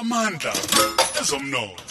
amandla ezomnotho.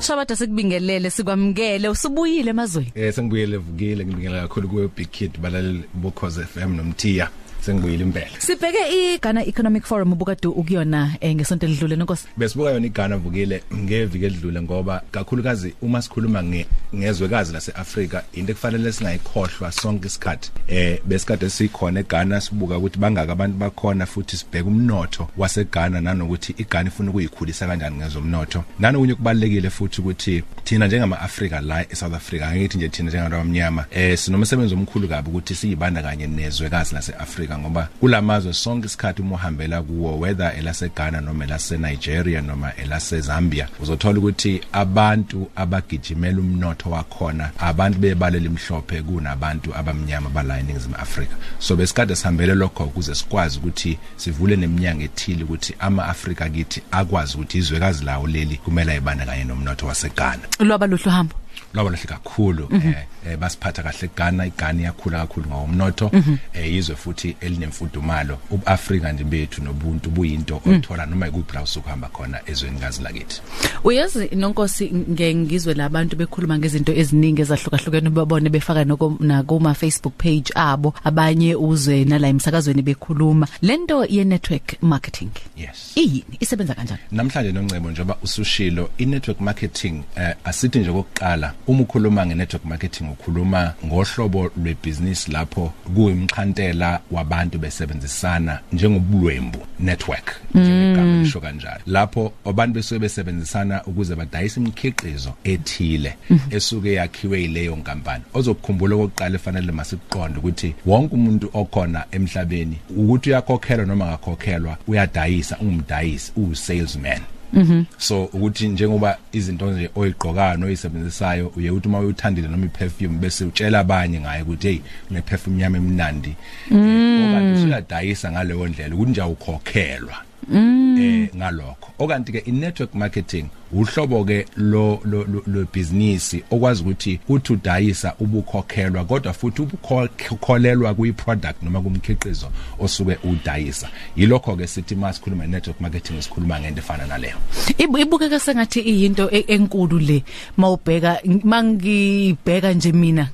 Shabada sikubingelele sikwamukele usubuyile emazweni. Eh sengibuyele vukile ngibingelela kakhulu kuwe Big Kid balaleli bokhoze FM nomthiya sengibuyile impela. Sibheke iGhana Economic Forum ubukade ukuyona eh, ngesonto elidlule nonkosi Besibuka yona iGhana vukile ngeviki edlule ngoba kakhulukazi uma sikhuluma nge ngezwekazi laseAfrika into ekufanele singayikhohlwa sonke isikhathi. Eh besikade sikhona eGhana sibuka ukuthi bangaka abantu bakhona futhi sibheka umnotho waseGhana nanokuthi iGhana ifuna ukuyikhulisa kanjani ngezomnotho. Nanokunye kubalekile futhi ukuthi thina njengama Africa la eSouth Africa ngithi nje thina njengabantu abamnyama eh sinomsebenzi omkhulu kabi ukuthi siyibanda kanye nezwekazi laseAfrika. Ngoba kulamazwe sonke isikhathi uma uhambela kuwo whether elaseGhana noma elaseNigeria noma elaseZambia uzothola ukuthi abantu abagijimela umnotho wakhona abantu bebalela imhlophe kunabantu abamnyama bala eNingizimu Afrika. So besikade sihambele lokho ukuze sikwazi ukuthi sivule neminyango ethile ukuthi ama-Afrika kithi akwazi ukuthi izwekazi lawo leli kumele ayibanda kanye nomnotho waseGhana. Lwaba luhlu hambo lwaba lahle kakhulu eh, eh basiphatha kahle eGhana. iGhana iyakhula kakhulu ngomnotho eh izwe futhi elinemfudumalo. uAfrika nje bethu nobuntu buyinto othola noma ikuphi la usukuhamba khona ezweni gazi lakithi. Uyazi nonkosi ngengizwe labantu bekhuluma ngezinto eziningi ezahlukahlukene babone befaka nakuma Facebook page abo abanye uzwe nala emsakazweni bekhuluma. Lento ye network marketing yes. iyini? Isebenza kanjani? Namhlanje noncebo njengoba usushilo i-network marketing eh, asithi nje kokuqala uma ukhuluma nge-network marketing ukhuluma ngohlobo lwebusiness lapho kuyimxhantela wabantu besebenzisana njengobulwembu network njengegama lisho kanjalo. Lapho abantu besuke besebenzisana ukuze badayise imikhiqizo ethile esuke yakhiwe yileyo nkampani. Ozokukhumbula okokuqala efanele masikuqonde ukuthi wonke umuntu okhona emhlabeni ukuthi uyakhokhelwa noma akakhokhelwa uyadayisa ungumdayisi usalesman Mhm. So ukuthi njengoba izinto nje oyigqokayo noyisebenzisayo uye uthi uma uyithandile noma iperfume bese utshela abanye ngayo ukuthi hey une perfume yami emnandi. Okanti usuyadayisa ngaleyo ndlela ukuthi nje awukhokhelwa. Eh ngalokho. Okanti ke i-network marketing uhlobo ke lo lo lo business okwazi ukuthi uthi udayisa ubukhokhelwa kodwa futhi ubukholelwa kuyi product noma kumkhiqizo osuke udayisa. Yilokho ke sithi masikhuluma network marketing sikhuluma ngento efana naleyo. Ibukeka sengathi iyinto e- enkulu le. Mawubheka mangibheka nje mina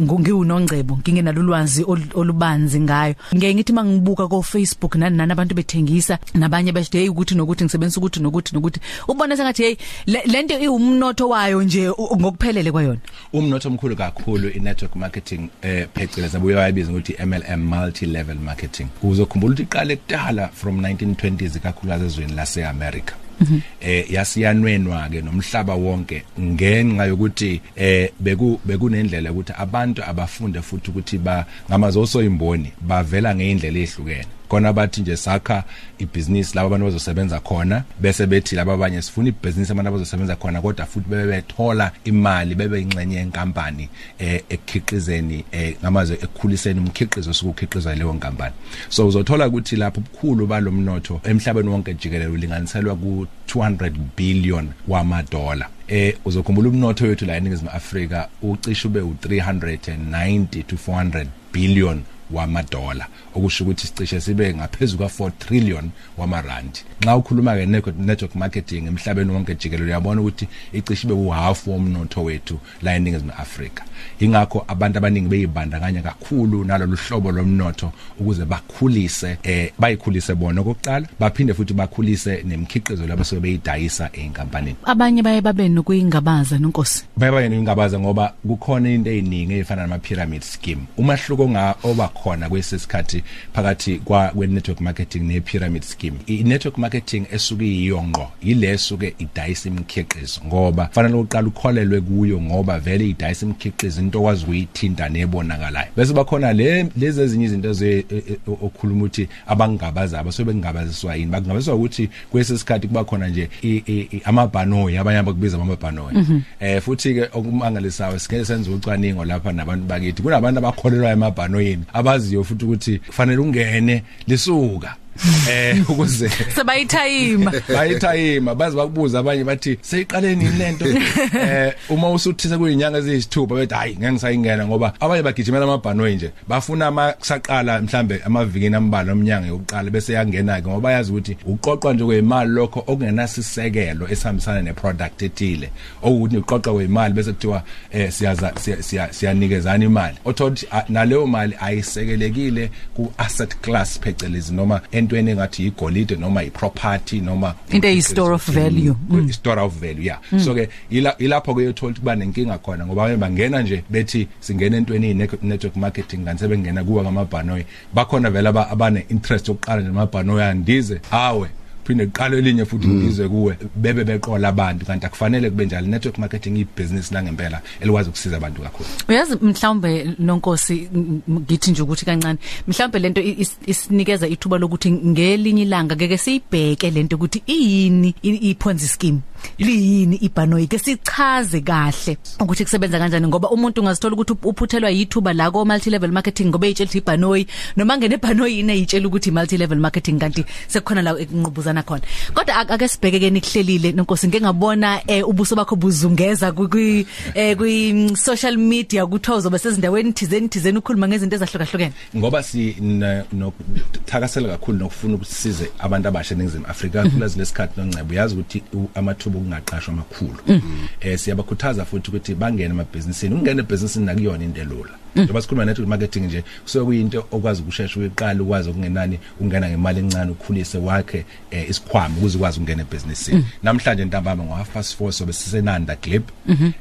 ngiwunongcebo ngingenalo ulwazi ol- olubanzi ngayo. Ngeke ngithi mangibuka ko Facebook nani nani abantu bethengisa nabanye beshe hey ukuthi nokuthi ngisebenzisa ukuthi nokuthi nokuthi. Ubona sengathi hey le- lento iwumnotho wayo nje u- ngokuphelele kwayona. Umnotho omkhulu kakhulu i-network marketing eh pheceleza buye wayibiza ukuthi MLM multi level marketing. Uzokhumbula ukuthi iqale kudala from 1920s kakhulukazi ezweni lase-America. Eh yasiyanwenwa ke nomhlaba wonke ngenxa yokuthi eh beku bekunendlela ukuthi abantu abafunde futhi ukuthi ba ngamazoso imboni bavela ngeindlela ezihlukene kona bathi nje sakha ibusiness labo abantu bazosebenza khona bese bethi laba abanye sifuna ibusiness abantu abazosebenza khona kodwa futhi bebe bethola imali bebe ingxenye yenkampani eh ekukhiqizeni eh ngamazwe ekukhuliseni umkhiqizo sokukhiqizwa leyo nkampani. So uzothola ukuthi lapho ubukhulu balomnotho emhlabeni wonke jikelele ulinganiselwa ku 200 billion wamadola eh uzokhumbula umnotho wethu la eNingizimu Afrika ucishe ube u390 to 400 billion wamadola okusho ukuthi sicishe sibe ngaphezulu kwa4 trillion wamarandi nxa ukhuluma ke network marketing emhlabeni wonke jikelele uyabona ukuthi icishe ibe uhalf womnotho wethu la eNingizimu Afrika. Ingakho abantu abaningi beyibandakanya kakhulu nalolu hlobo lomnotho ukuze bakhulise eh bayikhulise bona. Okokuqala baphinde futhi bakhulise nemikhiqizo labo sobe beyidayisa einkampanini abanye baye babe nokuyingabaza nonkosi. Bayaba ngingabaza ngoba kukhona into eziningi ezifana nama pyramid scheme. Umahluko nga oba khona kwesesikhathi phakathi kwa kwe network marketing ne pyramid scheme. I network marketing esuke iyonqo yilesuke idayisa imikhiqizo ngoba fanele uqala ukholelwe kuyo ngoba vele idayisa imikhiqizo into okwazi ukuyithinta nebonakalayo. Bese bakhona le lezi ezinye izinto ze okhuluma ukuthi abangabaza abasobe ngabaziswa yini. Bakungabaziswa ukuthi kwesesikhathi kuba khona nje amabhanoyi abanye abakubiza amabhanoyi. Eh futhi ke okumangalisayo sike senze ucwaningo lapha nabantu bakithi. Kunabantu abakholelwa emabhanoyini abaziyo futhi ukuthi kufanele ungene lisuka eh ukuze sebayithayima. bayithayima baze bakubuza abanye bathi seyiqaleni yini lento? Eh uma usuthise kuyinyanga eziyisithupha bethi hayi ngeke ngisayingena ngoba abanye bagijimela amabhanoyi nje bafuna ama kusaqala mhlambe amavikini ambala omnyango yokuqala bese yangena ke ngoba yazi ukuthi uqoqwa nje kwemali lokho okungenasisekelo esihambisana neproduct ethile okuthi uqoqwa kwemali bese kuthiwa eh siyaza siya- siyanikezana imali. Othothi a- naleyo mali ayisekelekile ku asset class phecelezi noma entweni engathi igolide noma iproperty noma Into eyi-store of value. Mm. store of value yeah mm. so ke ila- ilapho ke uyothola ukuthi kuba nenkinga khona ngoba abanye bangena nje bethi singena entweni iyi network marketing kanti sebengena kuwa ngamabhanoyi bakhona vele aba- abane interest yokuqala nje amabhanoyi andize awe phinde kuqale elinye futhi ngizwe kuwe bebe beqola abantu kanti akufanele kube njalo. Network marketing ibusiness la ngempela elikwazi ukusiza abantu kakhulu. Uyazi mhlawumbe nonkosi m- m- ngithi nje ukuthi kancane mhlawumbe lento i- is- isinikeza ithuba lokuthi ngelinye ilanga keke siyibheke lento ukuthi iyini i- iponzi scheme liyini ibhanoyi ke sichaze kahle ukuthi kusebenza kanjani ngoba umuntu ungazithola ukuthi up- uphuthelwa yithuba la ko multi level marketing ngoba eyitshela ukuthi ibhanoyi noma ngene ibhanoyi ine yitshela ukuthi multi level marketing kanti sekukhona la ekunqubuzana khona. Kodwa ak- ake sibheke ke nikuhlelile nonkosi ngeke ngabona eh, ubuso bakho buzungeza kwi- kwi eh, kwi mm, social media kuthiwa uzobe sezindaweni thizeni thizeni ukhuluma ngezinto ezahlukahlukene. Ngoba si n- nokuthakasela kakhulu nokufuna ukuthi size abantu abasha eningizimu Afrika kulezi lesikhathi noncebo yazi ukuthi u- amathuba okungaqashwa amakhulu. Eh siyabakhuthaza futhi ukuthi bangene emabhizinisini. Ungene ebhizinisini nakuyona into elula. Njengoba sikhuluma network marketing nje kusuke kuyinto okwazi ukushesha uyiqala ukwazi okungenani ungena ngemali encane ukhulise wakhe eh, isikhwama ukuze ukwazi ukungena ebhizinisini. Namhlanje ntambama ngo half past 4 sobe sisenanda clip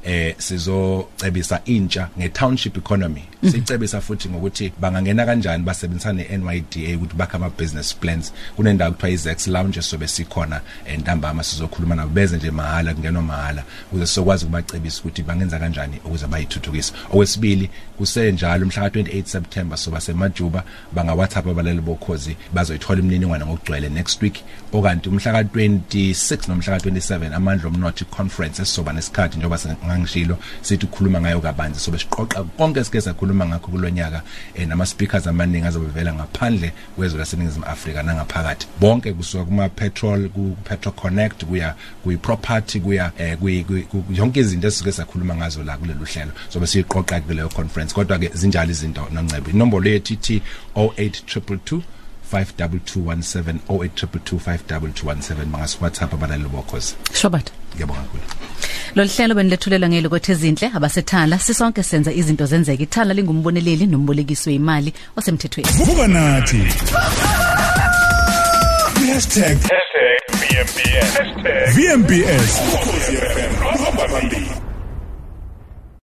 eh sizocebisa intsha nge-township economy. Sicebisa futhi ngokuthi bangangena kanjani basebenzisana ne-NYDA ukuthi bakhe ama business plans. Kunendawo kuthiwa iZex Lounge sobe sikhona entambama sizokhuluma nabo beze nje mahala kungenwa mahala ukuze sizokwazi ukubacebisa ukuthi bangenza kanjani ukuze bayithuthukise. Okwesibili kusenjalo mhla ka 28 September soba semajuba banga WhatsApp abalali bokhozi bazoyithola imininingwane ngokugcwele next week. Okanti umhla ka 26 nomhla ka 27 amandla omnotho conference esizoba nesikhathi njengoba sengangishilo sithi ukukhuluma ngayo kabanzi. Sobe siqoqa konke esike sakhuluma ngakho kulonyaka eh, nama speakers amaningi azobevela ngaphandle kwezwe laseningizimu Afrika nangaphakathi. Bonke kusuka kuma petrol ku Petro Connect kuya kuyi property kuya eh, kuyi kuyi- ku- yonke izinto esike sakhuluma ngazo la kulolu hlelo. Sobe siqoqa kuleyo conference kodwa ke zinjalo izinto noncebo inombolo yethu ithi 08222 52217 08222 bangasi WhatsApp abalali bokhozi shobat ngiyabonga kakhulu. Lolu hlelo benilethulela ngelo kwethe izinhle abasethala sisonke senza izinto zenzeke. Ithala lingumboneleli nombolekisi weimali osemthethweni. Vuka nathi. Hashtag Hashtag VMBS. VMBS.